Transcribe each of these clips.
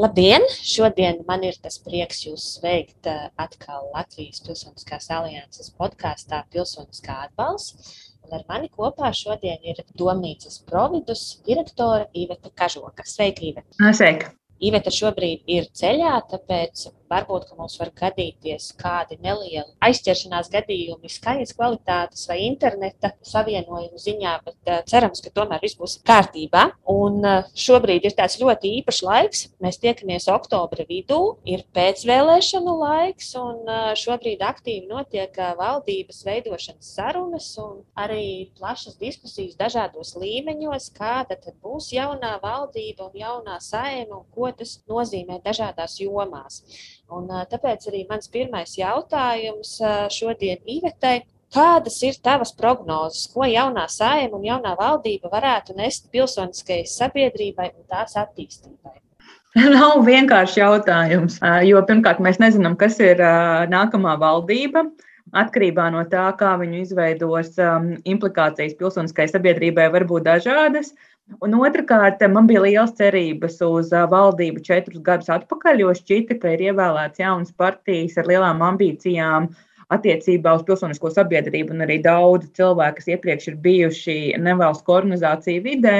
Labdien! Šodien man ir tas prieks jūs sveikt eh, atkal Latvijas Pilsoniskās alianses podkāstā Pilsoniskā atbalsts. Un ar mani kopā šodien ir Domnīcas providus direktore Iveta Kažoka. Sveika, Iveta! Sveika! Iveta šobrīd ir ceļā, tāpēc varbūt mums var gadīties kādi nelieli aizķeršanās gadījumi, skaņas kvalitātes vai interneta savienojuma ziņā, bet uh, cerams, ka tomēr viss būs kārtībā. Un uh, šobrīd ir tāds ļoti īpašs laiks. Mēs tiekamies oktobra vidū, ir pēcvēlēšanu laiks, un uh, šobrīd aktīvi notiek valdības veidošanas sarunas un arī plašas diskusijas dažādos līmeņos, kāda tad būs jaunā valdība un jaunā saima un ko tas nozīmē dažādās jomās. Un, tāpēc arī mans pirmais jautājums šodien Ivetei. Kādas ir tavas prognozes, ko jaunā saima un jaunā valdība varētu nest pilsoniskajai sabiedrībai un tās attīstībai? Nav vienkārši jautājums, jo pirmkārt mēs nezinām, kas ir nākamā valdība. Atkarībā no tā, kā viņu izveidos, implikācijas pilsoniskai sabiedrībai var būt dažādas. Un otrkārt, man bija liels cerības uz valdību četrus gadus atpakaļ, jo šķita, ka ir ievēlēts jauns partijas ar lielām ambīcijām attiecībā uz pilsonisko sabiedrību, un arī daudzi cilvēki, kas iepriekš ir bijuši nevalstu organizāciju vidē,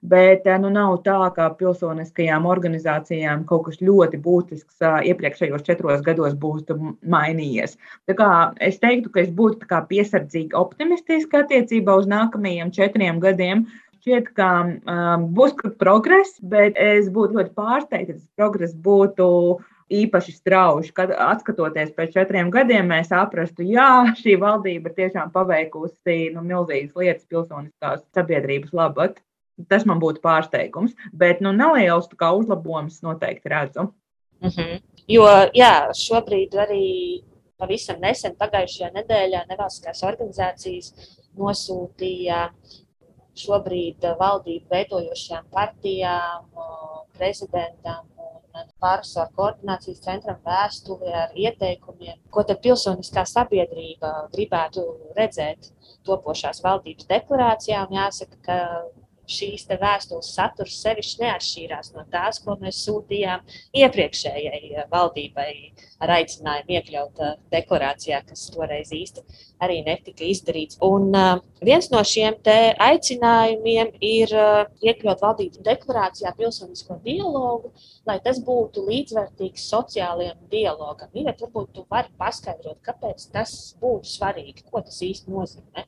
bet nu, nav tā, ka pilsoniskajām organizācijām kaut kas ļoti būtisks iepriekšējos četros gados būtu mainījies. Es teiktu, ka es būtu piesardzīgi optimistiski attiecībā uz nākamajiem četriem gadiem šķiet, ka um, būs progress, bet es būtu ļoti pārsteigta, ja tas progress būtu īpaši strauji. Kad atskatoties pēc četriem gadiem, mēs saprastu, ka šī valdība tiešām paveikusi nu, milzīgas lietas pilsoniskās sabiedrības labad. Tas man būtu pārsteigums, bet nu, neliels uzlabojums noteikti redzu. Mm -hmm. Jo jā, šobrīd arī pavisam nesen, pagājušajā nedēļā, nevalstiskās organizācijas nosūtīja šobrīd eh, valdību veidojošajām partijām, prezidentam un pārsvaru koordinācijas centram vēstuli ar ieteikumiem, ko tad pilsoniskā sabiedrība gribētu redzēt topošās valdības deklarācijā. Un jāsaka, ka šīs vēstules saturs sevišķi neatšķīrās no tās, ko mēs sūtījām iepriekšējai eh, valdībai ar aicinājumu iekļaut eh, deklarācijā, kas toreiz īsti arī netika izdarīts. Un uh, viens no šiem aicinājumiem ir iekļaut valdības deklarācijā pilsonisko dialogu, lai tas būtu līdzvērtīgs sociālajiem dialogam. Ivet, varbūt tu vari paskaidrot, kāpēc tas būtu svarīgi, ko tas īsti nozīmē.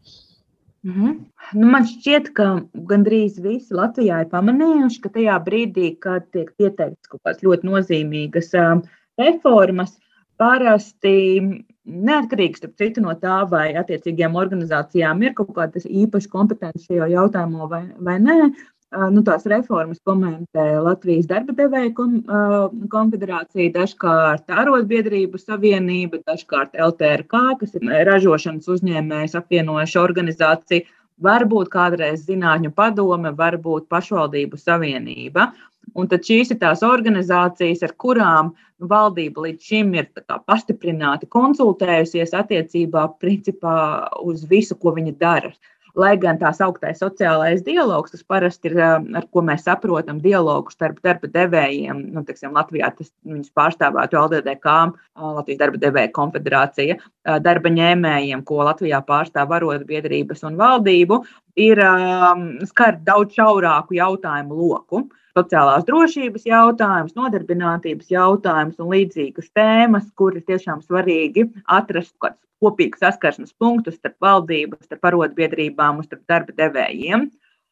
-hmm. nu, man šķiet, ka gandrīz visi Latvijā ir pamanījuši, ka tajā brīdī, kad tiek pieteikts kaut kādas ļoti nozīmīgas reformas, parasti neatkarīgi citu, no tā, vai attiecīgajām organizācijām ir kaut kāda īpaša kompetence šajā jautājumā vai, vai nē, nu, tās reformas komentē Latvijas darba devēja konfederācija, dažkārt arotbiedrību savienība, dažkārt LTRK, kas ir ražošanas uzņēmējs apvienojuša organizācija, varbūt kādreiz zinātņu padome, varbūt pašvaldību savienība. Un tad šīs ir tās organizācijas, ar kurām valdība līdz šim ir pastiprināti konsultējusies attiecībā principā uz visu, ko viņa dara. Lai gan tās augtais sociālais dialogs, tas parasti ir, ar ko mēs saprotam dialogu starp darba devējiem, nu, teksim, Latvijā tas viņus pārstāvētu LDDK, Latvijas darba devēja konfederācija, darba ņēmējiem, ko Latvijā pārstāv arotbiedrības un valdību, ir skar daudz šaurāku jautājumu loku sociālās drošības jautājumus, nodarbinātības jautājumus un līdzīgas tēmas, kur ir tiešām svarīgi atrast kādus kopīgus saskarsmes punktus starp valdību, starp arotbiedrībām un starp darba devējiem.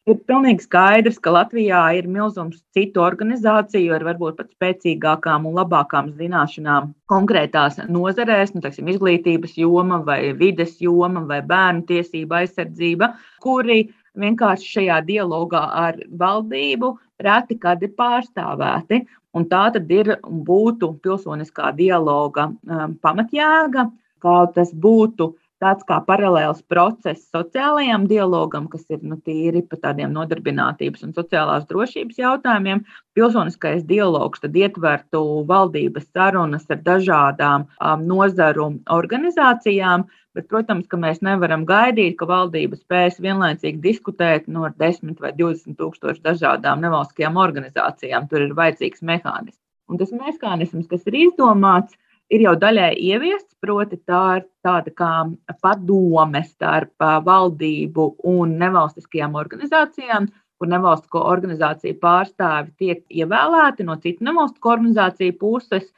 Ir pilnīgi skaidrs, ka Latvijā ir milzums citu organizāciju ar varbūt pat spēcīgākām un labākām zināšanām konkrētās nozarēs, nu, teiksim, izglītības joma, vai vides joma, vai bērnu tiesība aizsardzība, kuri vienkārši šajā dialogā ar valdību reti kad ir pārstāvēti. Un tā tad ir un būtu pilsoniskā dialoga um, pamatjēga, kā tas būtu tāds kā paralēls process sociālajam dialogam, kas ir nu, tīri par tādiem nodarbinātības un sociālās drošības jautājumiem. Pilsoniskais dialogs tad ietvertu valdības sarunas ar dažādām um, nozaru organizācijām, Bet, protams, ka mēs nevaram gaidīt, ka valdība spēs vienlaicīgi diskutēt no nu, 10 vai 20 tūkstošu dažādām nevalstiskajām organizācijām. Tur ir vajadzīgs mehānisms. Un tas mehānisms, kas ir izdomāts, ir jau daļai ieviests, proti, tā ir tāda kā padome starp valdību un nevalstiskajām organizācijām, kur nevalstisko organizāciju pārstāvi tiek ievēlēti no citu nevalstisko organizāciju puses.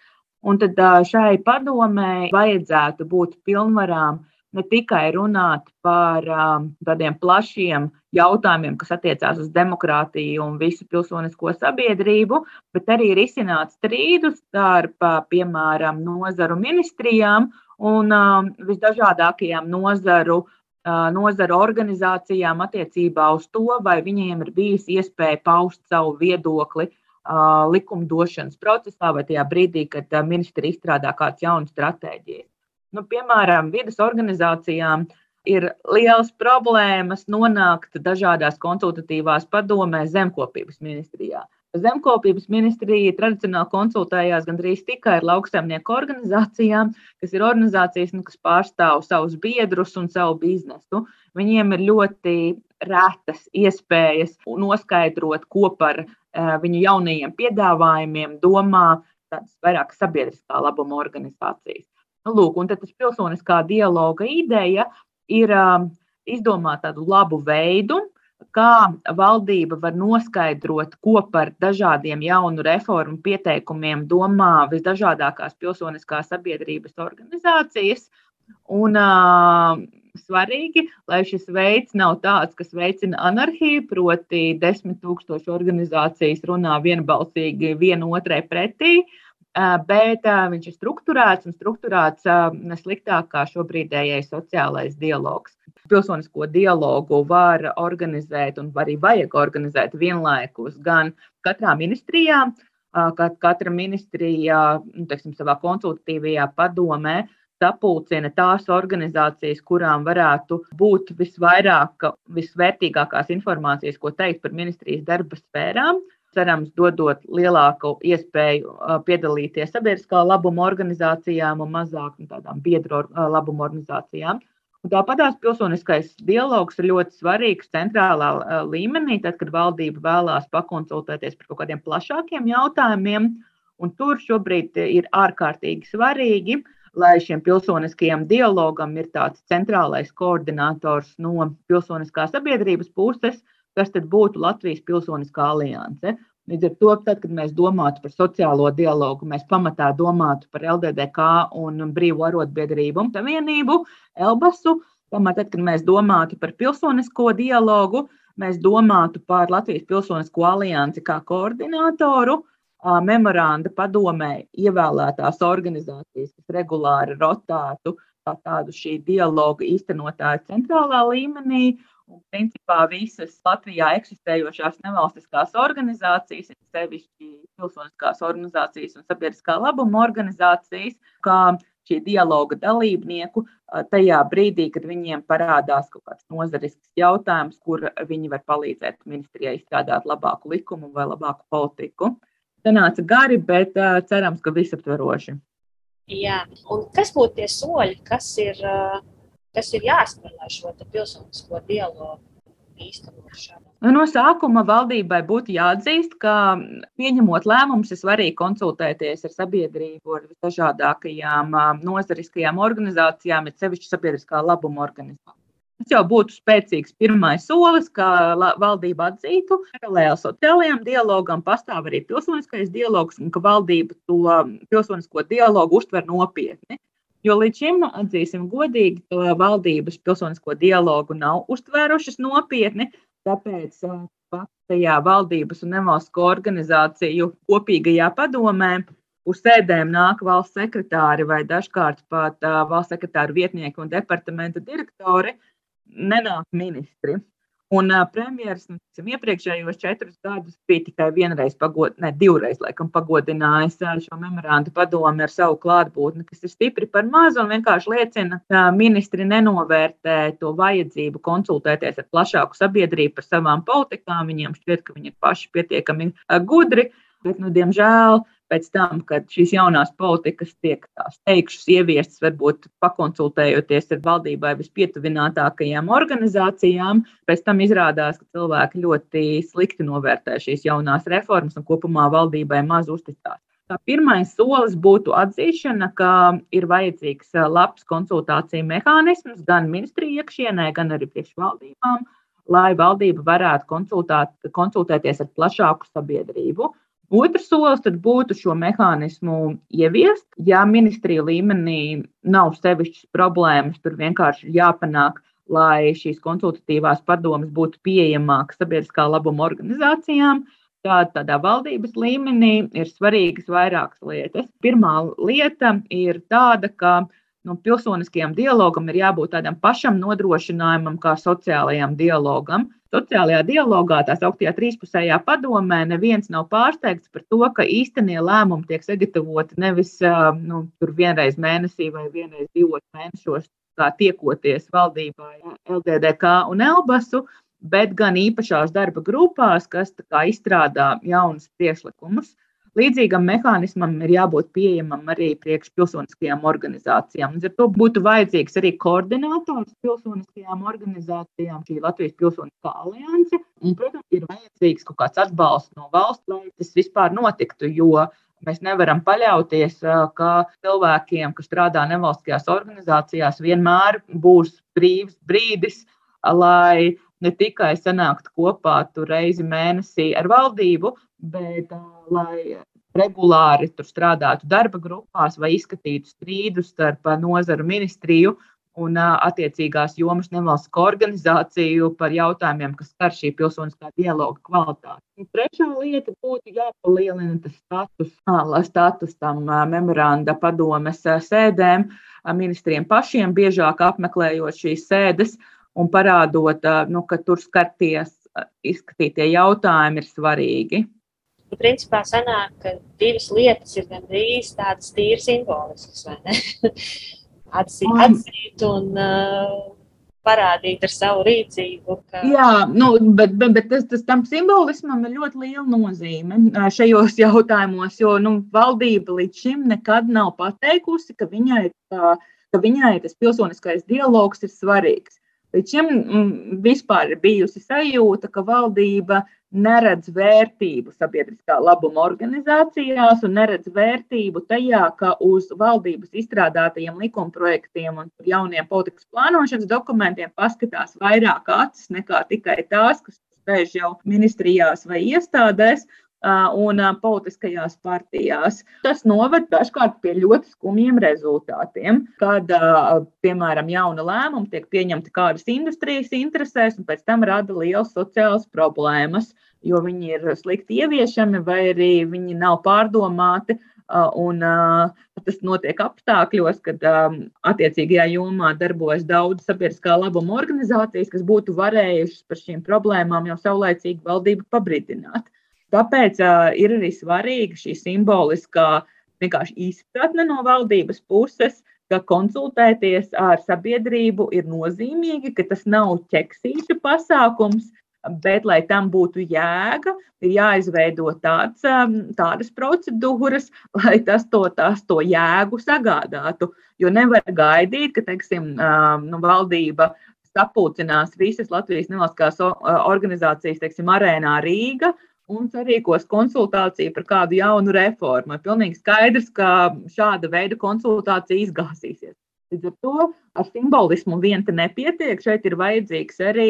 Un tad šai padomē vajadzētu būt pilnvarām ne tikai runāt par tādiem plašiem jautājumiem, kas attiecās uz demokrātiju un visu pilsonisko sabiedrību, bet arī risināt strīdus starp, piemēram, nozaru ministrijām un visdažādākajām nozaru, nozaru organizācijām attiecībā uz to, vai viņiem ir bijis iespēja paust savu viedokli uh, likumdošanas procesā vai tajā brīdī, kad ministri izstrādā kādas jaunas stratēģijas. Nu, piemēram, vidas organizācijām ir liels problēmas nonākt dažādās konsultatīvās padomēs zemkopības ministrijā. Zemkopības ministrija tradicionāli konsultējās gandrīz tikai ar lauksaimnieku organizācijām, kas ir organizācijas, nu, kas pārstāv savus biedrus un savu biznesu. Viņiem ir ļoti retas iespējas noskaidrot, ko par viņu jaunajiem piedāvājumiem domā tādas vairāk sabiedriskā labuma organizācijas. Nu, lūk, un tas pilsoniskā dialoga ideja ir um, izdomāt tādu labu veidu, kā valdība var noskaidrot, ko par dažādiem jaunu reformu pieteikumiem domā visdažādākās pilsoniskās sabiedrības organizācijas. Un, uh, svarīgi, lai šis veids nav tāds, kas veicina anarhiju, proti, desmit tūkstoši organizācijas runā vienbalsīgi viena otrai pretī, bet viņš ir strukturēts un strukturēts nesliktāk kā šobrīdējais sociālais dialogs. Pilsonisko dialogu var organizēt un arī vajag organizēt vienlaikus gan katrā ministrijā, kad katra ministrija nu, teiksim, savā konsultatīvajā padomē sapulcina tās organizācijas, kurām varētu būt visvairāk, visvērtīgākās informācijas, ko teikt par ministrijas darba sfērām cerams, dodot lielāku iespēju piedalīties sabiedriskā labuma organizācijām un mazāk nu, tādām biedru labuma organizācijām. Un tāpatās pilsoniskais dialogs ir ļoti svarīgs centrālā līmenī, tad, kad valdība vēlās pakonsultēties par kaut kādiem plašākiem jautājumiem. Un tur šobrīd ir ārkārtīgi svarīgi, lai šiem pilsoniskajam dialogam ir tāds centrālais koordinators no pilsoniskās sabiedrības puses, kas tad būtu Latvijas Pilsoniskā alianse. Līdz ar to, tad, kad mēs domātu par sociālo dialogu, mēs pamatā domātu par LDDK un Brīvu arotbiedrību un savienību, Elbasu. Tomēr, tad, kad mēs domātu par pilsonisko dialogu, mēs domātu par Latvijas Pilsonisko aliansi kā koordinātoru, memoranda padomē ievēlētās organizācijas, kas regulāri rotētu tādu šī dialoga īstenotāju centrālā līmenī Un, principā, visas Latvijā eksistējošās nevalstiskās organizācijas, sevišķi pilsoniskās organizācijas un sabiedriskā labuma organizācijas, kā šī dialoga dalībnieku tajā brīdī, kad viņiem parādās kaut kāds nozarisks jautājums, kur viņi var palīdzēt ministrijai izstrādāt labāku likumu vai labāku politiku. Sanāca gari, bet cerams, ka visaptveroši. Jā, un kas būtu tie soļi, kas ir uh, kas ir jāspēr, lai šo pilsonisko dialogu īstenošanu. Nu, no sākuma valdībai būtu jāatzīst, ka pieņemot lēmumus, ir svarīgi konsultēties ar sabiedrību, ar dažādākajām nozariskajām organizācijām, ir sevišķi sabiedriskā labuma organizācijām. Tas jau būtu spēcīgs pirmais solis, kā valdība atzītu, ka paralēli sociālajam dialogam pastāv arī pilsoniskais dialogs, un ka valdība to pilsonisko dialogu uztver nopietni. Jo līdz šim, atzīsim godīgi, valdības pilsonisko dialogu nav uztvērušas nopietni. Tāpēc pat tajā valdības un nevalstisko organizāciju kopīgajā padomē uz sēdēm nāk valsts sekretāri vai dažkārt pat valsts sekretāru vietnieki un departamenta direktori, nenāk ministri. Un uh, premjerministrs nu, iepriekšējos četrus gadus bija tikai vienreiz, pagod, ne divreiz, laikam, pagodinājis šo memorandu padomu ar savu klātbūtni, kas ir stipri par mazu un vienkārši liecina, ka ministri nenovērtē to vajadzību konsultēties ar plašāku sabiedrību par savām politikām. Viņiem šķiet, ka viņi ir paši pietiekami gudri, bet, nu, diemžēl, pēc tam, kad šīs jaunās politikas tiek teikšas, ieviestas, varbūt pakonsultējoties ar valdībai vispietuvinātākajām organizācijām, pēc tam izrādās, ka cilvēki ļoti slikti novērtē šīs jaunās reformas un kopumā valdībai maz uzticās. Pirmais solis būtu atzīšana, ka ir vajadzīgs labs konsultāciju mehānisms gan ministriju iekšienē, gan arī priekšvaldībām, lai valdība varētu konsultēt, konsultēties ar plašāku sabiedrību. Otrs solis būtu šo mehānismu ieviest. Ja ministrija līmenī nav sevišķas problēmas, tur vienkārši jāpanāk, lai šīs konsultatīvās padomas būtu pieejamākas sabiedriskā labuma organizācijām. Tātad tādā valdības līmenī ir svarīgas vairākas lietas. Pirmā lieta ir tāda, ka nu, pilsoniskajam dialogam ir jābūt tādam pašam nodrošinājumam, kā sociālajam dialogam. Sociālajā dialogā, tā sauktajā trīspusējā padomē, neviens nav pārsteigts par to, ka īstenie lēmumi tiek sagatavoti nevis nu, vienreiz mēnesī vai vienreiz divos mēnešos, kā tiekoties valdībā, LDDK un Elbasu, bet gan īpašās darba grupās, kas izstrādā jaunus priekšlikumus. Līdzīgam mehānismam ir jābūt pieejamam arī priekšpilsoniskajām organizācijām. Līdz ar to būtu vajadzīgs arī koordinators pilsoniskajām organizācijām, šī Latvijas pilsoniskā alianse. Un, protams, ir vajadzīgs kaut kāds atbalsts no valsts, lai tas vispār notiktu. Jo Mēs nevaram paļauties, ka cilvēkiem, kas strādā nevalstiskajās organizācijās, vienmēr būs brīvs brīdis, lai ne tikai sanākt kopā tur reizi mēnesī ar valdību, bet lai regulāri tur strādātu darba grupās vai izskatītu strīdus starp nozaru ministriju un attiecīgās jomas nevalstisko organizāciju par jautājumiem, kas skar šī pilsoniskā dialoga kvalitāti. Un trešā lieta būtu jāpalielina tas status, status tam memoranda padomes sēdēm, ministriem pašiem biežāk apmeklējot šīs sēdes un parādot, nu, ka tur skarties, izskatītie jautājumi ir svarīgi. Nu, principā sanāk, ka divas lietas ir gandrīz tādas tīri simboliskas, vai ne? Atzīt, atzīt un uh, parādīt ar savu rīcību. Ka... Jā, nu, bet, bet, bet tas, tas tam simbolismam ir ļoti liela nozīme šajos jautājumos, jo nu, valdība līdz šim nekad nav pateikusi, ka viņai, ka, ka viņai tas pilsoniskais dialogs ir svarīgs. Līdz šim mm, vispār ir bijusi sajūta, ka valdība neredz vērtību sabiedriskā labuma organizācijās un neredz vērtību tajā, ka uz valdības izstrādātajiem likumprojektiem un jauniem politikas plānošanas dokumentiem paskatās vairāk acis nekā tikai tās, kas sēž jau ministrijās vai iestādēs, un politiskajās partijās. Tas noved dažkārt pie ļoti skumjiem rezultātiem, kad, piemēram, jauna lēmuma tiek pieņemta kādas industrijas interesēs, un pēc tam rada liels sociāls problēmas, jo viņi ir slikti ieviešami vai arī viņi nav pārdomāti. Un, tas notiek apstākļos, kad attiecīgajā jomā darbojas daudz sabiedriskā labuma organizācijas, kas būtu varējušas par šīm problēmām jau saulēcīgi valdību pabrīdināt. Tāpēc uh, ir arī svarīga šī simboliskā izpratne no valdības puses, ka konsultēties ar sabiedrību ir nozīmīgi, ka tas nav ķeksīšu pasākums, bet, lai tam būtu jēga, ir jāizveido tāds, tādas procedūras, lai tas to, tas to jēgu sagādātu. Jo nevar gaidīt, ka teiksim, nu, valdība sapulcinās visas Latvijas nevalstiskās organizācijas, teiksim, arēnā Rīga un sarīkos konsultāciju par kādu jaunu reformu. Ir pilnīgi skaidrs, ka šāda veida konsultācija izgāzīsies. Līdz ar to ar simbolismu vien te nepietiek. Šeit ir vajadzīgs arī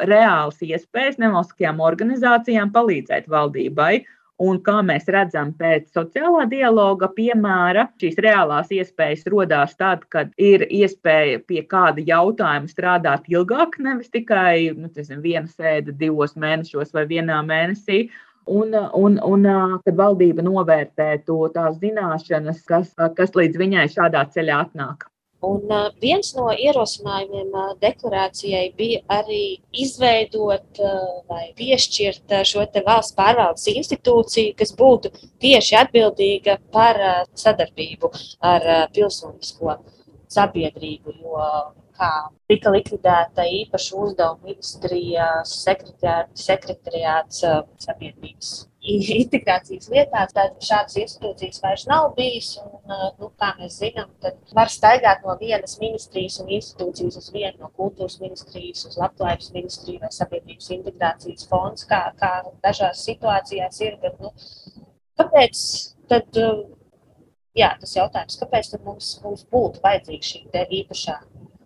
reāls iespējas nevalstiskajām organizācijām palīdzēt valdībai. Un kā mēs redzam pēc sociālā dialoga piemēra, šīs reālās iespējas radās tad, kad ir iespēja pie kāda jautājuma strādāt ilgāk, nevis tikai nu, tezinu, viena sēde divos mēnešos vai vienā mēnesī. Un, un, un kad valdība novērtē to tās zināšanas, kas, kas līdz viņai šādā ceļā atnāk. Un viens no ierosinājumiem deklarācijai bija arī izveidot vai piešķirt šo valsts pārvaldes institūciju, kas būtu tieši atbildīga par sadarbību ar pilsonisko sabiedrību. Jo kā tika likvidēta īpaša uzdevuma ministrijas sekretariāts sabiedrības integrācijas lietās, tad šādas institūcijas vairs nav bijis. Un, nu, kā mēs zinām, tad var staigāt no vienas ministrijas un institūcijas uz vienu, no kultūras ministrijas uz labklājības ministriju vai sabiedrības integrācijas fonds, kā, kā dažās situācijās ir. Bet, nu, kāpēc tad jā, tas jautājums, kāpēc mums, mums būtu vajadzīga šī īpašā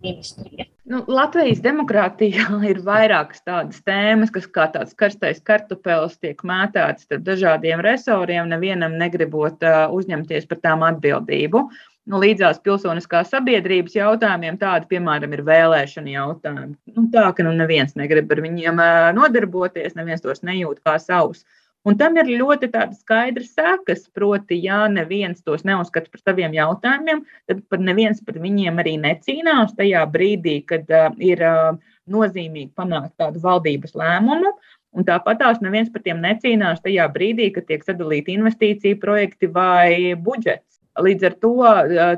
ministrija? Nu, Latvijas demokrātijā ir vairākas tādas tēmas, kas kā tāds karstais kartupēlis tiek mētāts starp dažādiem resoriem, nevienam negribot uzņemties par tām atbildību. Nu, līdzās pilsoniskās sabiedrības jautājumiem, tādi, piemēram, ir vēlēšana jautājumi. Nu, tā, ka nu, neviens negrib ar viņiem nodarboties, neviens tos nejūt kā savus. Un tam ir ļoti skaidrs sekas. Proti, ja neviens tos neuzskata par saviem jautājumiem, tad par neviens par viņiem arī necīnās tajā brīdī, kad uh, ir uh, nozīmīgi panākt tādu valdības lēmumu. Un tāpat tās neviens par tiem necīnās tajā brīdī, kad tiek sadalīti investīciju projekti vai budžets. Līdz ar to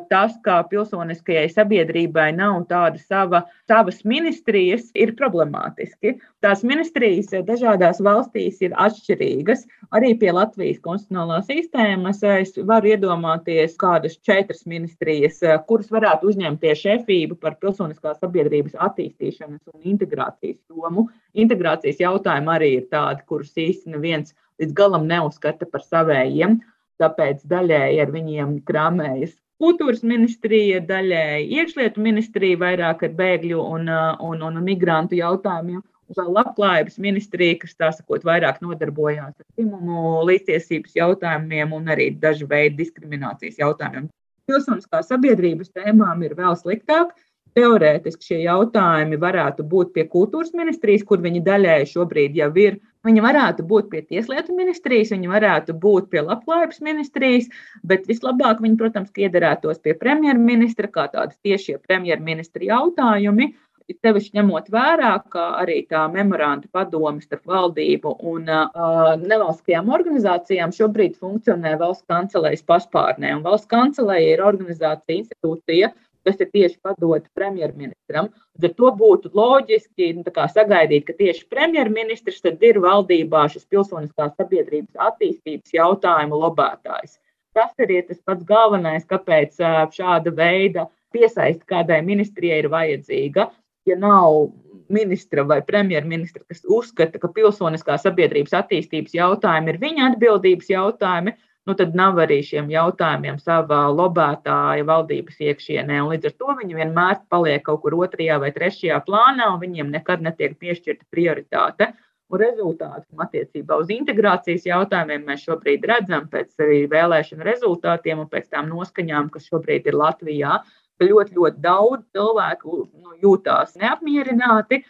tas, kā pilsoniskajai sabiedrībai nav tāda sava, savas ministrijas, ir problemātiski. Tās ministrijas dažādās valstīs ir atšķirīgas. Arī pie Latvijas konstitucionālās sistēmas es varu iedomāties kādas četras ministrijas, kuras varētu uzņemties šefību par pilsoniskās sabiedrības attīstīšanas un integrācijas jomu. Integrācijas jautājumi arī ir tādi, kurus īsti neviens līdz galam neuzskata par savējiem tāpēc daļēji ar viņiem krāmējas kultūras ministrija, daļēji iekšlietu ministrija, vairāk ar bēgļu un, un, un migrantu jautājumiem. Vēl labklājības ministrija, kas tā sakot, vairāk nodarbojās ar dzimumu līdztiesības jautājumiem un arī dažu veidu diskriminācijas jautājumiem. Pilsoniskā sabiedrības tēmām ir vēl sliktāk. Teorētiski šie jautājumi varētu būt pie kultūras ministrijas, kur viņi daļēji šobrīd jau ir Viņa varētu būt pie Tieslietu ministrijas, viņa varētu būt pie Labklājības ministrijas, bet vislabāk viņa, protams, iederētos pie premjerministra, kā tādas tiešie premjerministra jautājumi. Tevišķi ņemot vērā, ka arī tā memoranda padome starp valdību un uh, nevalstiskajām organizācijām šobrīd funkcionē valsts kancelējas paspārnē. Un valsts kancelēja ir organizācija, institūcija, kas ir tieši padota premjerministram. Ar to būtu loģiski nu, sagaidīt, ka tieši premjerministrs ir valdībā šis pilsoniskās sabiedrības attīstības jautājumu lobētājs. Tas ir tas pats galvenais, kāpēc šāda veida piesaiste kādai ministrijai ir vajadzīga. Ja nav ministra vai premjerministra, kas uzskata, ka pilsoniskā sabiedrības attīstības jautājumi ir viņa atbildības jautājumi, nu, tad nav arī šiem jautājumiem savā lobētāja valdības iekšienē. Līdz ar to viņi vienmēr paliek kaut kur otrajā vai trešajā plānā, un viņiem nekad netiek piešķirta prioritāte. Un rezultātu attiecībā uz integrācijas jautājumiem mēs šobrīd redzam pēc vēlēšanu rezultātiem un pēc tām noskaņām, kas šobrīd ir Latvijā, ka ļoti, ļoti daudz cilvēku nu, jūtās neapmierināti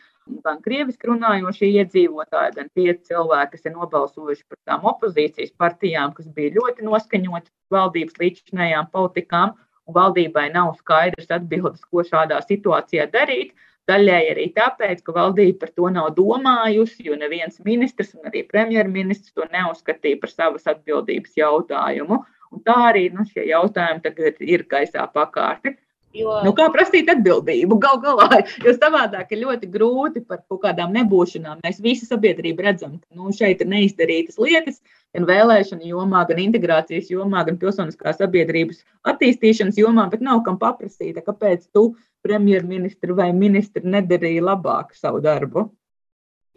gan krieviski runājošie iedzīvotāji, gan tie cilvēki, kas ir nobalsojuši par tām opozīcijas partijām, kas bija ļoti noskaņoti valdības līdzinājām politikām, un valdībai nav skaidrs atbildes, ko šādā situācijā darīt. Daļēji arī tāpēc, ka valdība par to nav domājusi, jo neviens ministrs un arī premjerministrs to neuzskatīja par savas atbildības jautājumu. Un tā arī nu, šie jautājumi tagad ir gaisā pakārti. Jo... Nu, kā prasīt atbildību? Galu galā, jo savādāk ir ļoti grūti par kaut kādām nebūšanām. Mēs visi sabiedrība redzam, ka nu, šeit ir neizdarītas lietas, gan vēlēšana jomā, gan integrācijas jomā, gan pilsoniskās sabiedrības attīstīšanas jomā, bet nav kam paprasīt, kāpēc tu, premjerministra vai ministra, nedarīji labāk savu darbu.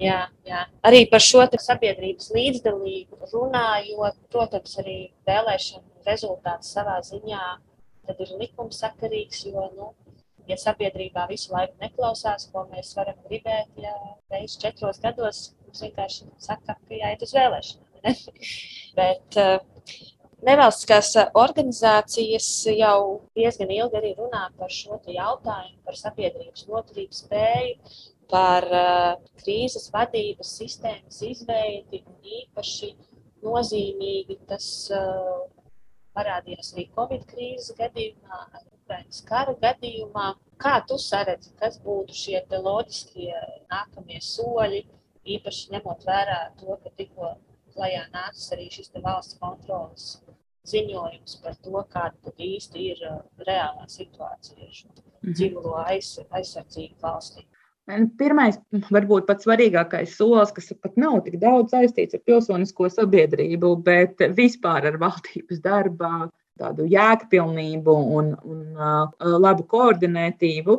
Jā, jā. Arī par šo sabiedrības līdzdalību runājot, protams, arī vēlēšana rezultāts savā ziņā tad ir likumsakarīgs, jo, nu, ja sabiedrībā visu laiku neklausās, ko mēs varam gribēt, ja reizes četros gados mums vienkārši saka, ka jāiet uz vēlēšanām. Bet uh, nevalstiskās organizācijas jau diezgan ilgi arī runā par šo jautājumu, par sabiedrības noturības spēju, par uh, krīzes vadības sistēmas izveidi un īpaši nozīmīgi tas parādījās arī Covid krīzes gadījumā, Ukraiņas kara gadījumā. Kā tu saredzi, kas būtu šie loģiskie nākamie soļi, īpaši ņemot vērā to, ka tikko klajā nācis arī šis valsts kontrolas ziņojums par to, kāda īsti ir uh, reālā situācija ar šo mhm. dzīvulo aiz, aizsardzību valstī. Pirmais, varbūt pats svarīgākais solis, kas pat nav tik daudz saistīts ar pilsonisko sabiedrību, bet vispār ar valdības darbu, tādu jēgpilnību un, un uh, labu koordinētību,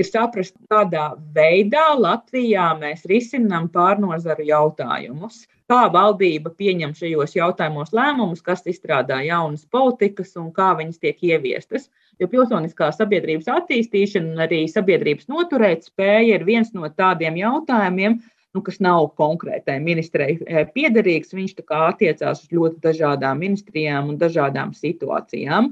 ir saprast, kādā veidā Latvijā mēs risinām pārnozaru jautājumus. Kā valdība pieņem šajos jautājumos lēmumus, kas izstrādā jaunas politikas un kā viņas tiek ieviestas. Jo pilsoniskā sabiedrības attīstīšana un arī sabiedrības noturētspēja ir viens no tādiem jautājumiem, nu, kas nav konkrētai ministrei eh, piederīgs. Viņš attiecās uz ļoti dažādām ministrijām un dažādām situācijām.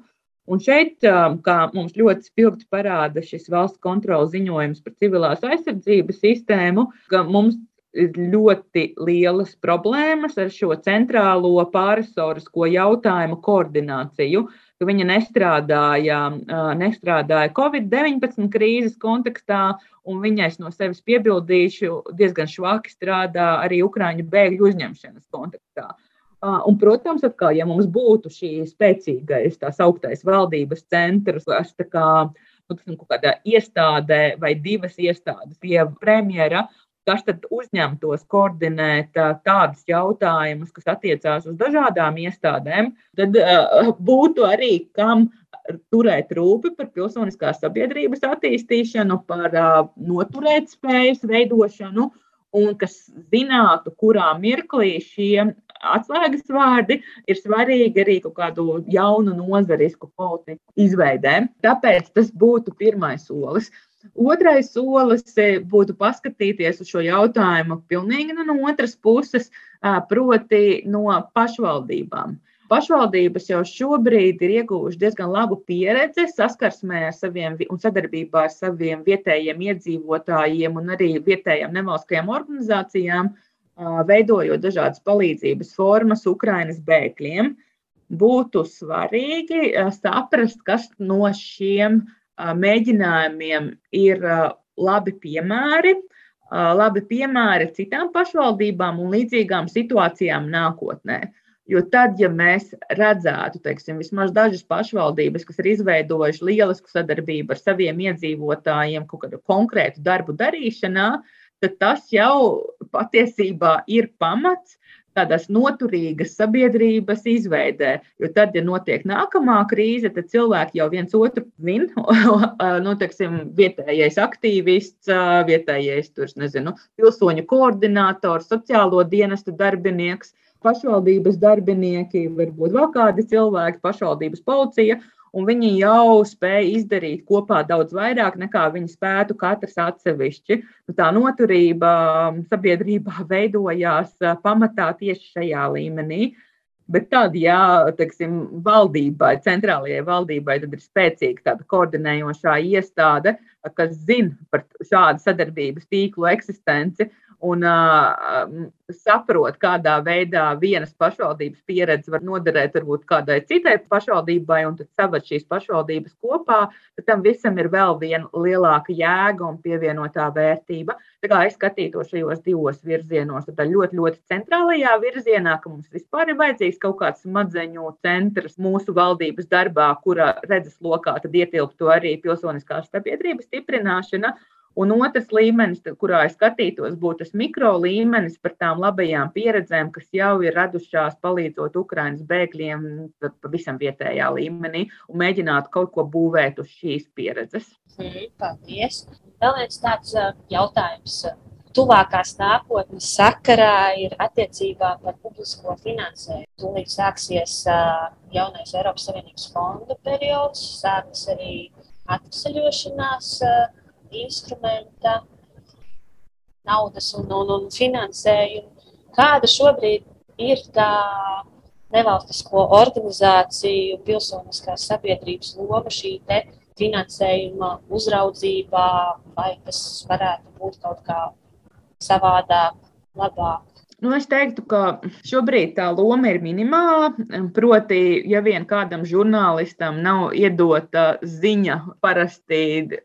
Un šeit, kā mums ļoti spilgti parāda šis valsts kontrolas ziņojums par civilās aizsardzības sistēmu, ka mums ļoti lielas problēmas ar šo centrālo pārresorisko jautājumu koordināciju. Viņa nestrādāja, nestrādāja Covid-19 krīzes kontekstā, un viņai no sevis piebildīšu, diezgan švaki strādā arī Ukrāņu bēgļu uzņemšanas kontekstā. Un, protams, atkal, ja mums būtu šī spēcīgais, tā sauktais valdības centrs, kas tā kā nu, kaut kādā iestādē vai divas iestādes pie premjera, kas tad uzņemtos koordinēt tādus jautājumus, kas attiecās uz dažādām iestādēm, tad būtu arī kam turēt rūpi par pilsoniskās sabiedrības attīstīšanu, par noturēt spējas veidošanu un kas zinātu, kurā mirklī šie atslēgas vārdi ir svarīgi arī kaut kādu jaunu nozarisku politiku izveidē. Tāpēc tas būtu pirmais solis. Otrais solis e, būtu paskatīties uz šo jautājumu pilnīgi no otras puses, proti no pašvaldībām. Pašvaldības jau šobrīd ir ieguvušas diezgan labu pieredzi saskarsmē ar saviem un sadarbībā ar saviem vietējiem iedzīvotājiem un arī vietējām nevalstiskajām organizācijām, veidojot dažādas palīdzības formas Ukraiņas bēgļiem. Būtu svarīgi saprast, kas no šiem mēģinājumiem ir labi piemēri, labi piemēri citām pašvaldībām un līdzīgām situācijām nākotnē. Jo tad, ja mēs redzētu, teiksim, vismaz dažas pašvaldības, kas ir izveidojušas lielisku sadarbību ar saviem iedzīvotājiem, kaut kādu konkrētu darbu darīšanā, tad tas jau patiesībā ir pamats tādas noturīgas sabiedrības izveidē. Jo tad, ja notiek nākamā krīze, tad cilvēki jau viens otru zina. nu, teiksim, vietējais aktīvists, vietējais tur, nezinu, pilsoņu koordinators, sociālo dienestu darbinieks pašvaldības darbinieki, varbūt vēl kādi cilvēki, pašvaldības policija, un viņi jau spēja izdarīt kopā daudz vairāk nekā viņi spētu katrs atsevišķi. Nu, tā noturība um, sabiedrībā veidojās uh, pamatā tieši šajā līmenī. Bet tad, ja teiksim, valdībai, centrālajai valdībai, ir spēcīga tāda koordinējošā iestāde, kas zina par šādu sadarbības tīklu eksistenci un uh, saprot, kādā veidā vienas pašvaldības pieredze var noderēt varbūt kādai citai pašvaldībai, un tad savat šīs pašvaldības kopā, tad tam visam ir vēl viena lielāka jēga un pievienotā vērtība. Tā kā es skatītos šajos divos virzienos, tad ļoti, ļoti centrālajā virzienā, ka mums vispār ir vajadzīgs kaut kāds smadzeņu centrs mūsu valdības darbā, kura redzes lokā tad ietilptu arī pilsoniskās sabiedrības stiprināšana. Un otrs līmenis, kurā es skatītos, būtu tas mikro līmenis par tām labajām pieredzēm, kas jau ir radušās palīdzot Ukraiņas bēgļiem pavisam vietējā līmenī un mēģināt kaut ko būvēt uz šīs pieredzes. Paldies! Vēl viens tāds jautājums. Tuvākās nākotnes sakarā ir attiecībā par publisko finansējumu. Tūlīt sāksies jaunais Eiropas Savienības fondu periods, sāksies arī atvesaļošanās instrumenta, naudas un, un, un finansējuma. Kāda šobrīd ir tā nevalstisko organizāciju, pilsoniskās sabiedrības loma šī finansējuma uzraudzībā, vai tas varētu būt kaut kā savādāk, labāk? Nu, es teiktu, ka šobrīd tā loma ir minimāla. Proti, ja vien kādam žurnālistam nav iedota ziņa, parasti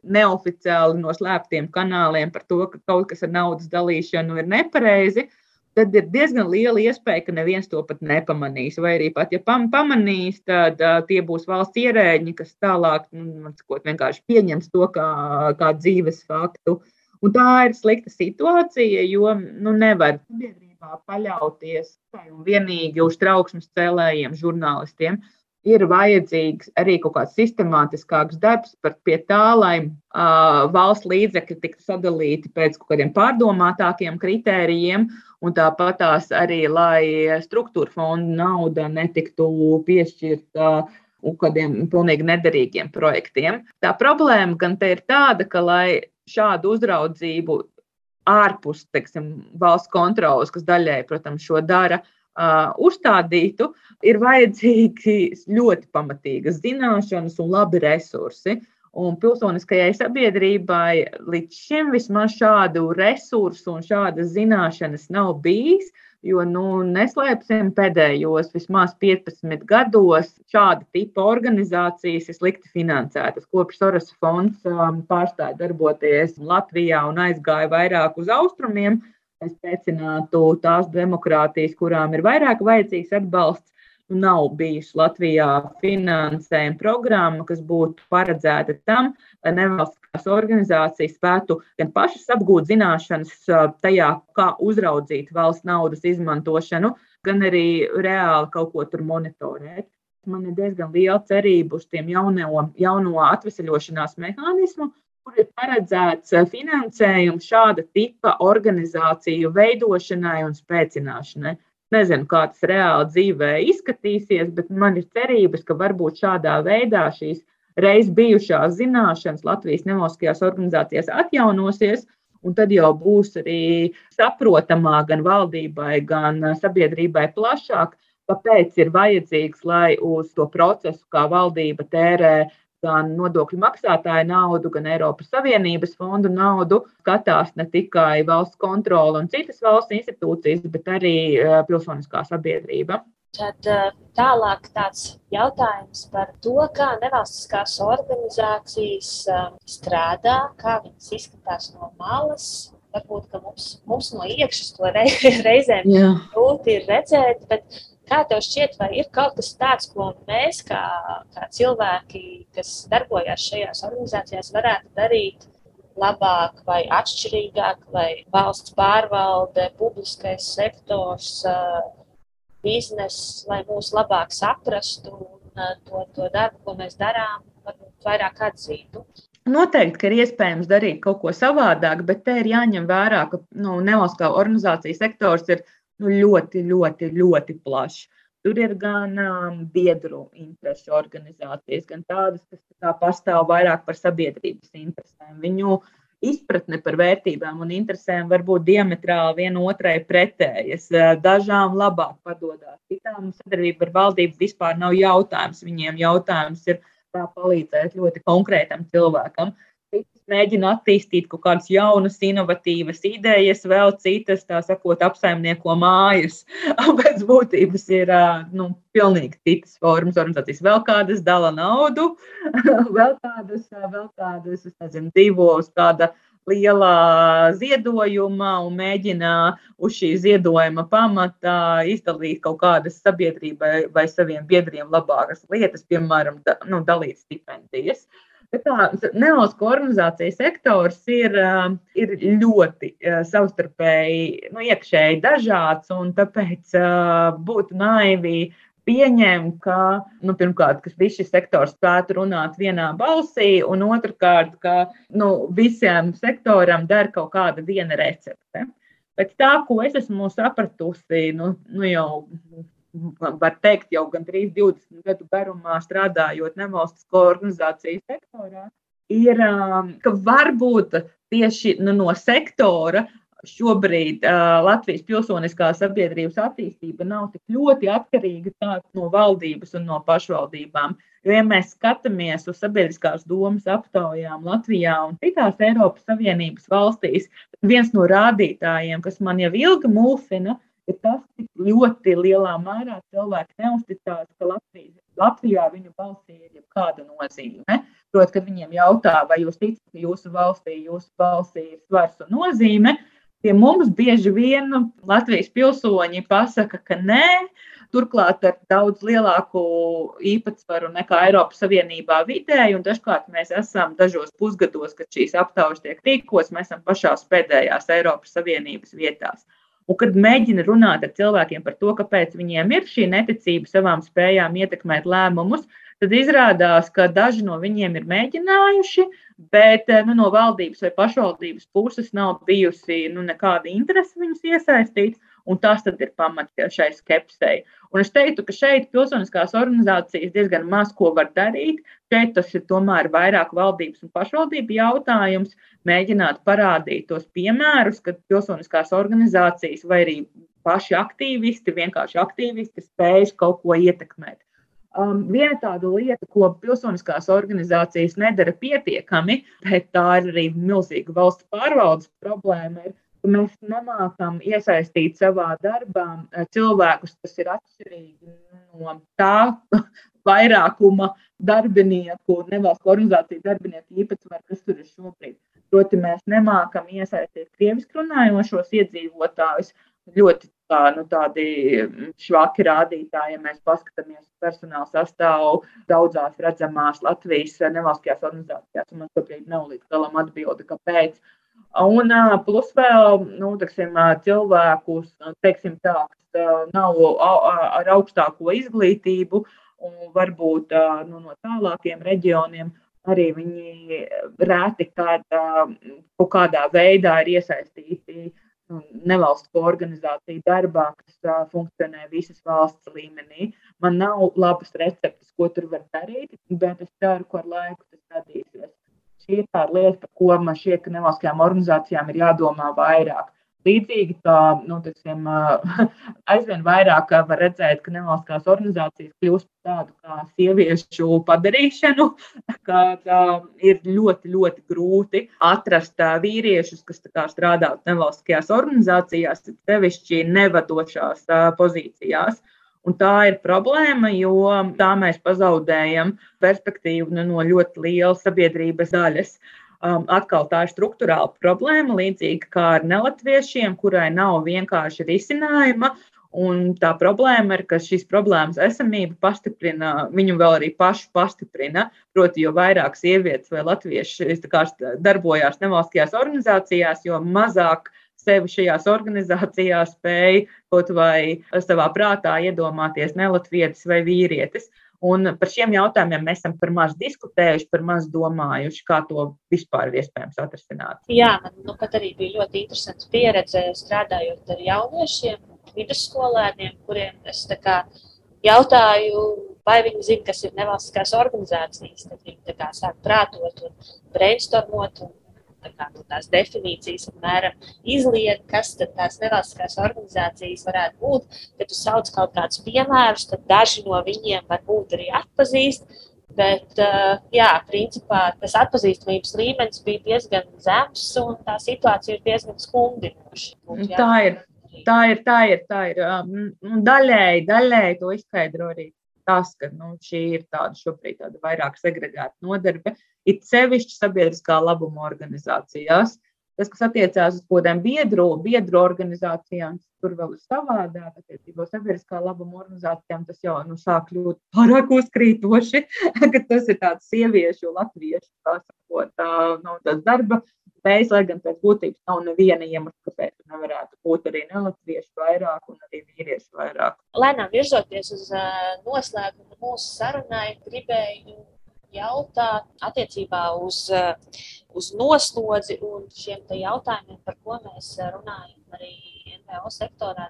neoficiāli no slēptiem kanāliem par to, ka kaut kas ar naudas dalīšanu ir nepareizi, tad ir diezgan liela iespēja, ka neviens to pat nepamanīs. Vai arī pat, ja pam, pamanīs, tad uh, tie būs valsts ierēģi, kas tālāk nu, sakot, vienkārši pieņems to kā, kā dzīves faktu. Un tā ir slikta situācija, jo nu, nevar paļauties tikai un vienīgi uz trauksmes cēlējiem, žurnālistiem. ir vajadzīgs arī kaut kāds sistemātiskāks darbs pie tā, lai uh, valsts līdzekļi tiktu sadalīti pēc kaut kādiem pārdomātākiem kritērijiem, un tāpat tās arī, lai struktūra fonda nauda netiktu piešķirta uh, kādiem pilnīgi nederīgiem projektiem. Tā problēma gan te ir tāda, ka, lai šādu uzraudzību ārpus teiksim, valsts kontrolas, kas daļai, protams, šo dara, uh, uzstādītu, ir vajadzīgi ļoti pamatīgas zināšanas un labi resursi. Un pilsoniskajai sabiedrībai līdz šim vismaz šādu resursu un šādas zināšanas nav bijis. Jo, nu, neslēpsim, pēdējos vismaz 15 gados šāda tipa organizācijas ir slikti finansētas. Kopš Soros fonds um, pārstāja darboties Latvijā un aizgāja vairāk uz austrumiem, lai spēcinātu tās demokrātijas, kurām ir vairāk vajadzīgs atbalsts. Nav bijusi Latvijā finansējuma programma, kas būtu paredzēta tam, lai nevalstiskās organizācijas spētu gan pašas apgūt zināšanas tajā, kā uzraudzīt valsts naudas izmantošanu, gan arī reāli kaut ko tur monitorēt. Man ir diezgan liela cerība uz tiem jauno, jauno atvesaļošanās mehānismu, kur ir paredzēts finansējums šāda tipa organizāciju veidošanai un spēcināšanai. Nezinu, kā tas reāli dzīvē izskatīsies, bet man ir cerības, ka varbūt šādā veidā šīs reiz bijušās zināšanas Latvijas nevalstiskajās organizācijās atjaunosies. Un tad jau būs arī saprotamāk gan valdībai, gan sabiedrībai plašāk, kāpēc ir vajadzīgs, lai uz to procesu, kā valdība tērē gan nodokļu maksātāju naudu, gan Eiropas Savienības fondu naudu skatās ne tikai valsts kontrole un citas valsts institūcijas, bet arī eh, pilsoniskā sabiedrība. Tad eh, tālāk tāds jautājums par to, kā nevalstiskās organizācijas eh, strādā, kā viņas izskatās no malas. Varbūt mums, mums no iekšas to reizēm grūti ir redzēt, bet Kā tev šķiet, vai ir kaut kas tāds, ko mēs, kā, kā cilvēki, kas darbojas šajās organizācijās, varētu darīt labāk vai atšķirīgāk, lai valsts pārvalde, publiskais sektors, bizness, lai mūs labāk saprastu un to, to darbu, ko mēs darām, varbūt vairāk atzītu? Noteikti, ka ir iespējams darīt kaut ko savādāk, bet te ir jāņem vērā, ka nu, nevalstiskā organizācija sektors ir nu, ļoti, ļoti, ļoti plašs. Tur ir gan um, biedru interesu organizācijas, gan tādas, kas tā pastāv vairāk par sabiedrības interesēm. Viņu izpratne par vērtībām un interesēm var būt diametrāli vienotrai pretējas. Dažām labāk padodas, citām sadarbība ar valdību vispār nav jautājums. Viņiem jautājums ir, kā palīdzēt ļoti konkrētam cilvēkam mēģina attīstīt kaut kādas jaunas, inovatīvas idejas, vēl citas, tā sakot, apsaimnieko mājas. Pēc būtības ir nu, pilnīgi citas formas organizācijas. Vēl kādas dala naudu, vēl kādas, vēl kādas, nezinu, divos kāda lielā ziedojumā un mēģina uz šī ziedojuma pamata izdalīt kaut kādas sabiedrībai vai saviem biedriem labākas lietas, piemēram, da, nu, dalīt stipendijas. Uh, Nevalstu organizāciju sektors ir, um, ir ļoti uh, savstarpēji, nu, iekšēji dažāds, un tāpēc uh, būtu naivi pieņemt, ka, nu, pirmkārt, ka viss šis sektors spētu runāt vienā balsī, un otrkārt, ka nu, visiem sektoram der kaut kāda viena recepte. Pēc tā, ko es esmu sapratusi, nu, nu jau var teikt, jau gandrīz 20 gadu garumā strādājot nevalstisko organizāciju sektorā, ir, um, ka varbūt tieši nu, no sektora šobrīd uh, Latvijas pilsoniskā sabiedrības attīstība nav tik ļoti atkarīga no valdības un no pašvaldībām. Jo, ja mēs skatāmies uz sabiedriskās domas aptaujām Latvijā un citās Eiropas Savienības valstīs, viens no rādītājiem, kas man jau ilgi mulsina, ir tas, cik ļoti lielā mērā cilvēki neusticās, ka Latvijas, Latvijā viņu balsī ir jebkāda nozīme. Protams, kad viņiem jautā, vai jūs ticat, ka jūsu valstī, jūsu balsī ir svars un nozīme, pie mums bieži vien Latvijas pilsoņi pasaka, ka nē. Turklāt ar daudz lielāku īpatsvaru nekā Eiropas Savienībā vidēji, un dažkārt mēs esam dažos pusgados, kad šīs aptaujas tiek rīkotas, mēs esam pašās pēdējās Eiropas Savienības vietās. Un, kad mēģina runāt ar cilvēkiem par to, kāpēc viņiem ir šī neticība savām spējām ietekmēt lēmumus, tad izrādās, ka daži no viņiem ir mēģinājuši, bet nu, no valdības vai pašvaldības puses nav bijusi nu, nekāda interese viņus iesaistīt. Un tas ir pamats šai skepsei. Un es teiktu, ka šeit pilsoniskās organizācijas diezgan maz ko var darīt. Šeit tas ir tomēr vairāk valdības un pašvaldību jautājums. Mēģināt parādīt tos piemērus, kad pilsoniskās organizācijas vai arī paši aktīvisti, vienkārši aktīvisti spēj kaut ko ietekmēt. Um, viena tāda lieta, ko pilsoniskās organizācijas nedara pietiekami, bet tā ir arī milzīga valsts pārvaldes problēma, ir mēs nemākam iesaistīt savā darbā eh, cilvēkus, kas ir atšķirīgi no tā vairākuma darbinieku, nevalstu organizāciju darbinieku īpatsvaru, kas tur ir šobrīd. Proti, mēs nemākam iesaistīt krievisku runājošos iedzīvotājus. Ļoti tā, nu, tādi švaki rādītāji, ja mēs paskatāmies personāla sastāvu daudzās redzamās Latvijas nevalstiskajās organizācijās. Man šobrīd nav līdz galam atbildi, kāpēc. Un plus vēl nu, teksim, cilvēkus, teiksim, tā, kas nav ar augstāko izglītību un varbūt nu, no tālākiem reģioniem, arī viņi rēti kādā, kaut kādā veidā ir iesaistīti nu, nevalstisko organizāciju darbā, kas funkcionē visas valsts līmenī. Man nav labas receptes, ko tur var darīt, bet es ceru, ka ar laiku tas radīsies šī ir tā lieta, par ko man šķiet, ka nevalstiskajām organizācijām ir jādomā vairāk. Līdzīgi kā nu, tiksim, aizvien vairāk var redzēt, ka nevalstiskās organizācijas kļūst par tādu kā sieviešu padarīšanu, ka ir ļoti, ļoti grūti atrast vīriešus, kas strādā nevalstiskajās organizācijās, sevišķi nevadošās pozīcijās. Un tā ir problēma, jo tā mēs pazaudējam perspektīvu nu, no ļoti lielas sabiedrības daļas. Um, atkal tā ir struktūrāla problēma, līdzīga kā ar nelatviešiem, kurai nav vienkārši risinājuma. Un tā problēma ir, ka šīs problēmas esamība pastiprina, viņu vēl arī pašu pastiprina. Proti, jo vairāk sievietes vai latvieši darbojās nevalstiskajās organizācijās, jo mazāk uh, sevi šajās organizācijās spēj kaut vai savā prātā iedomāties nelatvietis vai vīrietis. Un par šiem jautājumiem mēs esam par maz diskutējuši, par maz domājuši, kā to vispār ir iespējams atrisināt. Jā, man nu, arī bija ļoti interesanta pieredze strādājot ar jauniešiem, vidusskolēniem, kuriem es jautāju, vai viņi zina, kas ir nevalstiskās organizācijas. Tad viņi sāk prātot un brainstormot un tā kā, tās definīcijas apmēram izliet, kas tās nevalstiskās organizācijas varētu būt. Kad tu sauc kaut kādus piemērus, tad daži no viņiem varbūt arī atpazīst. Bet, jā, principā tas atpazīstamības līmenis bija diezgan zems, un tā situācija ir diezgan skumdinoša. Tā ir. Tā ir, tā ir, tā ir. Daļēji, daļēji to izskaidro arī tas, ka nu, šī ir tāda šobrīd tāda vairāk segregēta nodarbe, it sevišķi sabiedriskā labuma organizācijās. Tas, kas attiecās uz kaut kādiem biedru, biedru organizācijām, tur vēl ir savādāk. Attiecībā sabiedriskā labuma organizācijām tas jau nu, sāk kļūt pārāk uzkrītoši, ka tas ir tāds sieviešu, latviešu, tā sakot, nu, tas darba spējas, lai gan pēc būtības nav neviena iemesla, kāpēc nevarētu būt arī nelatviešu vairāk un arī vīriešu vairāk. Lēnām virzoties uz noslēgumu mūsu sarunai, gribēju jautāt attiecībā uz, uz noslodzi un šiem jautājumiem, par ko mēs runājam arī NVO sektorā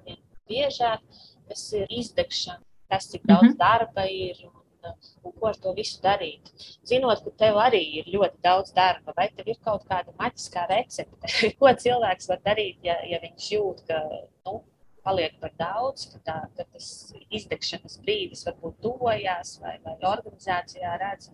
biežāk, tas ir izdegšana, kas cik daudz mm -hmm. darba ir un un ko ar to visu darīt. Zinot, ka tev arī ir ļoti daudz darba, vai tev ir kaut kāda maģiskā recepte, ko cilvēks var darīt, ja, ja viņš jūt, ka nu, paliek par daudz, ka, tā, ka tas izdegšanas brīdis varbūt tuvojās vai, vai organizācijā redz,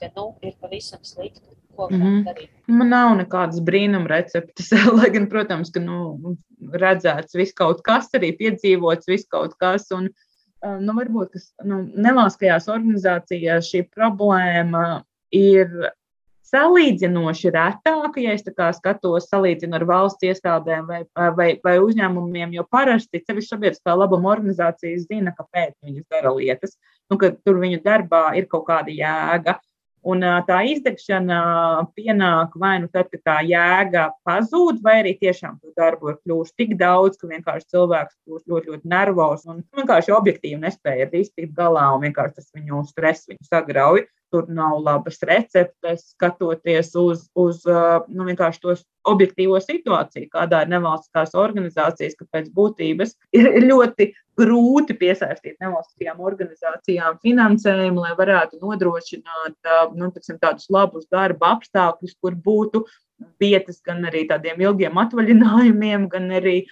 ka nu, ir pavisam slikti. Mm -hmm. Man nav nekādas brīnuma receptes, lai gan, protams, ka nu, redzēts viss kaut kas, arī piedzīvots viss kaut kas. Un, uh, nu, varbūt kas, nu, nevalstiskajās organizācijās šī problēma ir salīdzinoši retāka, ja es skatos, salīdzinu ar valsts iestādēm vai, vai, vai uzņēmumiem, jo parasti sevišķi sabiedriskā labuma organizācijas zina, kāpēc viņas dara lietas, nu, ka tur viņu darbā ir kaut kāda jēga. Un tā izdegšana pienāk vai nu tad, kad tā jēga pazūd, vai arī tiešām to darbu ir kļūst tik daudz, ka vienkārši cilvēks kļūst ļoti, ļoti nervozs un vienkārši objektīvi nespēja ar iztikt galā un vienkārši tas viņu stres viņu sagrauj. Tur nav labas receptes, skatoties uz, uz nu, tos objektīvo situāciju, kādā ir nevalstiskās organizācijas, ka pēc būtības ir ļoti grūti piesaistīt nevalstiskajām organizācijām finansējumu, lai varētu nodrošināt nu, tiksim, tādus labus darba apstākļus, kur būtu vietas gan arī tādiem ilgiem atvaļinājumiem, gan arī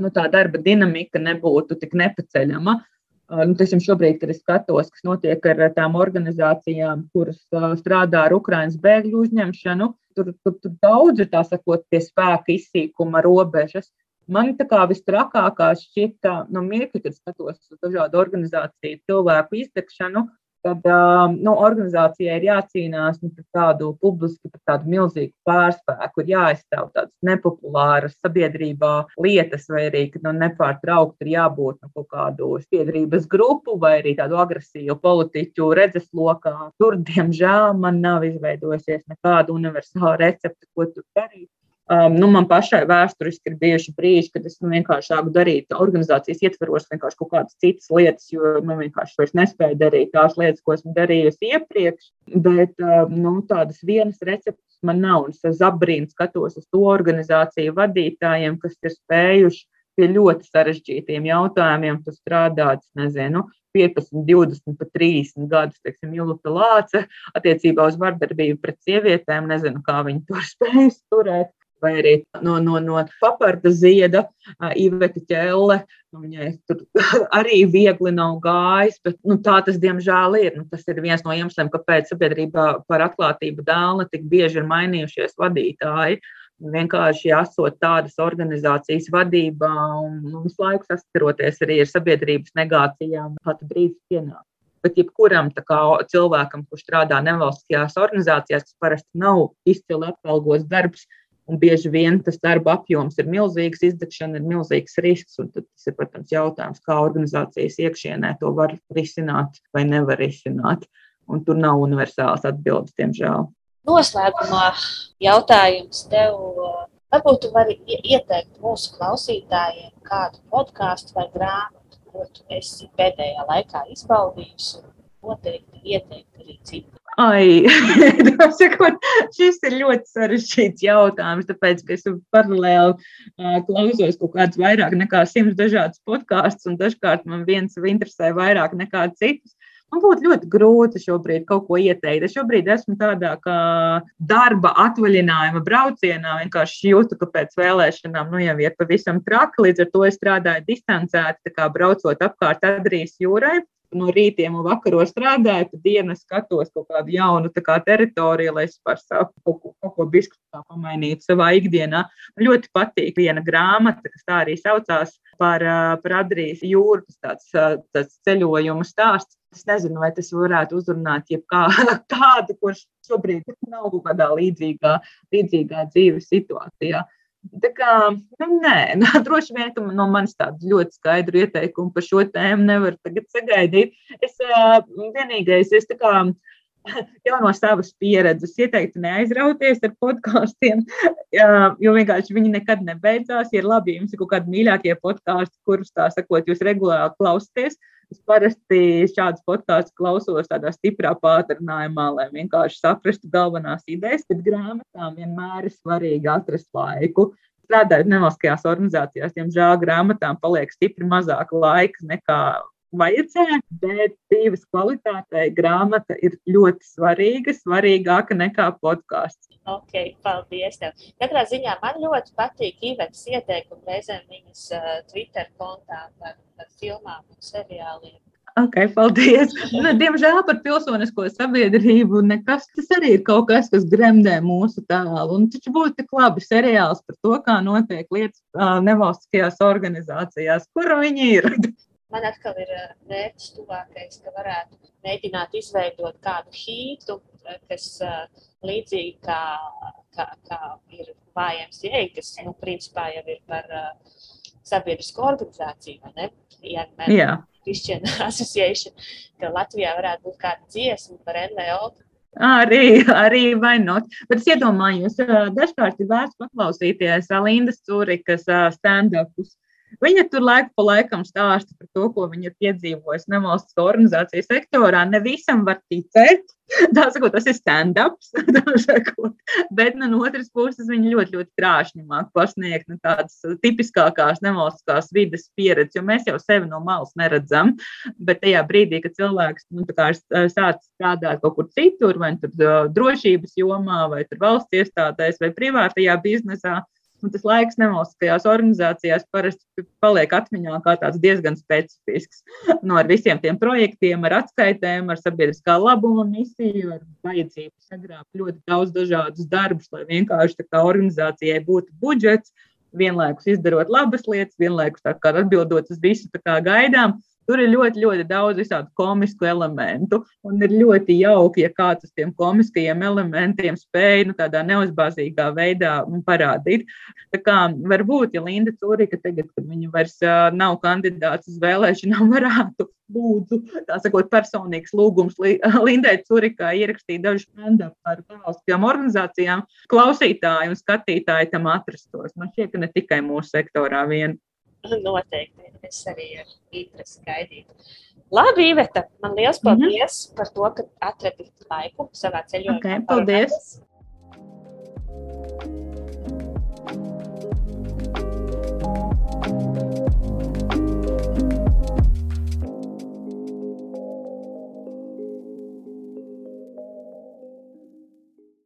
nu, tā darba dinamika nebūtu tik nepaceļama. Nu, teiksim, šobrīd, kad es skatos, kas notiek ar tām organizācijām, kuras strādā ar Ukraiņas bēgļu uzņemšanu, tur, tur, tur daudz ir tā sakot, pie spēka izsīkuma robežas. Man tā kā vistrakākā šķita no mirkļa, kad skatos uz dažādu organizāciju cilvēku izdegšanu, tad nu, organizācijai ir jācīnās nu, par tādu publiski, par tādu milzīgu pārspēku, ir jāaizstāv tādas nepopulāras sabiedrībā lietas, vai arī nu, nepārtraukti ir jābūt nu, kaut kādu sabiedrības grupu vai arī tādu agresīvu politiķu redzeslokā. Tur, diemžēl, man nav izveidojusies nekāda universāla recepte, ko tur darīt. Um, nu, man pašai vēsturiski ir bijuši brīži, kad es nu, vienkārši sāku darīt organizācijas ietveros vienkārši kaut kādas citas lietas, jo nu, vienkārši vairs nespēju darīt tās lietas, ko esmu darījusi iepriekš. Bet um, nu, tādas vienas receptes man nav. Es ar zabrīnu skatos uz to organizāciju vadītājiem, kas ir spējuši pie ļoti sarežģītiem jautājumiem. Strādāt, nezinu, 15, 20, pat 30 gadus, teiksim, Julita Lāce attiecībā uz vardarbību pret sievietēm. Nezinu, kā viņi to spējas turēt vai arī no, no, no paparta zieda, Iveta ķelle. Nu, viņai tur arī viegli nav gājis, bet nu, tā tas diemžēl ir. Nu, tas ir viens no iemesliem, kāpēc sabiedrībā par atklātību dēlna tik bieži ir mainījušies vadītāji. Vienkārši esot tādas organizācijas vadībā un nu, visu laiku saskaroties arī ar sabiedrības negācijām, kāda brīdis pienāk. Bet jebkuram kā, cilvēkam, kurš strādā nevalstiskajās organizācijās, kas parasti nav izcili apgalvots darbs, Un bieži vien tas darba apjoms ir milzīgs, izdegšana ir milzīgs risks. Tas ir, protams, jautājums, kā organizācijas iekšienē to var risināt vai nevar risināt. Un tur nav universāls atbildes, diemžēl. Noslēgumā jautājums tev. Varbūt tu vari ieteikt mūsu klausītājiem kādu podkāstu vai grāmatu, ko tu esi pēdējā laikā izbaudījusi, un noteikti ieteikt arī citu. Ai, sakot, šis ir ļoti sarežģīts jautājums, tāpēc, es paralēli uh, klausos kaut kādus vairāk nekā simts dažādus podkāstus, un dažkārt man viens interesē vairāk nekā citus. Man būtu ļoti grūti šobrīd kaut ko ieteikt. Es šobrīd esmu tādā kā darba atvaļinājuma braucienā. Vienkārši jūtu, ka pēc vēlēšanām nu, jau ir pavisam traki. Līdz ar to es strādāju distancēti, kā braucot apkārt Adrijas jūrai no rītiem un vakaros strādāju, tad dienu skatos kaut kādu jaunu kā, teritoriju, lai es par savu kaut ko, kaut ko bišķi pamainītu savā ikdienā. Man ļoti patīk viena grāmata, kas tā arī saucās par, par Adrijas jūru, tas tāds, tāds ceļojuma stāsts. Es nezinu, vai tas varētu uzrunāt jebkā, kādu, kurš šobrīd nav kaut kādā līdzīgā, līdzīgā dzīves situācijā. Uh, Tā kā, nu, nē, nu, droši vien, no manis tādu ļoti skaidru ieteikumu par šo tēmu nevar sagaidīt. Es vienīgais, es tā kā jau no savas pieredzes ieteiktu neaizrauties ar podkāstiem, jo vienkārši viņi nekad nebeidzās. Ja ir labi, jums ir kaut kādi mīļākie podkāsti, kurus tā sakot, jūs regulāri klausāties Es parasti šādus podkāstus klausos tādā stiprā pātrinājumā, lai vienkārši saprastu galvenās idejas, bet grāmatām vienmēr ir svarīgi atrast laiku. Strādājot nevalstiskajās organizācijās, diemžēl grāmatām paliek stipri mazāk laika nekā vajadzētu, bet dzīves kvalitātei grāmata ir ļoti svarīga, svarīgāka nekā podkāsts. Ok, paldies. Tev. Katrā ziņā man ļoti patīk Ivetas ieteikumi reizēm viņas uh, Twitter kontā par, par filmām un seriāliem. Ok, paldies. Nu, diemžēl par pilsonisko sabiedrību nekas tas arī ir kaut kas, kas gremdē mūsu tēlu. Un taču būtu tik labi seriāls par to, kā notiek lietas nevalstiskajās organizācijās, kur viņi ir. Man atkal ir eh, mērķis tuvākais, ka varētu mēģināt izveidot kādu hītu, eh, kas eh, līdzīgi kā, kā, kā ir YMCA, kas, nu, principā jau ir par uh, sabiedrisko organizāciju, vai ne? Ja, yeah. Christian Association, ka Latvijā varētu būt kāda dziesma par NVO, Arī, arī vai not. Bet es iedomājos, dažkārt ir vērts paklausīties Lindas Cūrikas stand-upus. Viņa tur laiku pa laikam stāsta par to, ko viņa ir piedzīvojusi nevalstiskā organizācijas sektorā. Ne visam var ticēt. Tā sakot, tas ir stand-ups. Bet no otras puses viņa ļoti, ļoti krāšņi māk pasniegt nu, tādas tipiskākās nevalstiskās vides pieredzes, jo mēs jau sevi no malas neredzam. Bet tajā brīdī, kad cilvēks nu, sāc strādāt kaut kur citur, vai tur drošības jomā, vai valsts iestādēs, vai privātajā biznesā, Un tas laiks nevalstiskajās organizācijās parasti paliek atmiņā kā tāds diezgan specifisks. No ar visiem tiem projektiem, ar atskaitēm, ar sabiedriskā labuma misiju, ar vajadzību sagrābt ļoti daudz dažādus darbus, lai vienkārši kā organizācijai būtu budžets, vienlaikus izdarot labas lietas, vienlaikus atbildot uz visu gaidām. Tur ir ļoti, ļoti daudz visādu komisku elementu. Un ir ļoti jauki, ja kāds uz tiem komiskajiem elementiem spēj nu, tādā neuzbāzīgā veidā parādīt. Tā kā varbūt, ja Linda Cūrika tagad, kad viņa vairs uh, nav kandidāts uz vēlēšanām, varētu lūdzu, tā sakot, personīgs lūgums Lindai Cūrikai ierakstīt dažu stand-up par valstiskajām organizācijām, klausītāji un skatītāji tam atrastos. Man šķiet, ka ne tikai mūsu sektorā vien. noteikti es arī ar interesi gaidītu. Labi, Iveta, man liels mhm. paldies mm -hmm. par to, ka atradi laiku savā ceļojumā. Okay, paldies! paldies.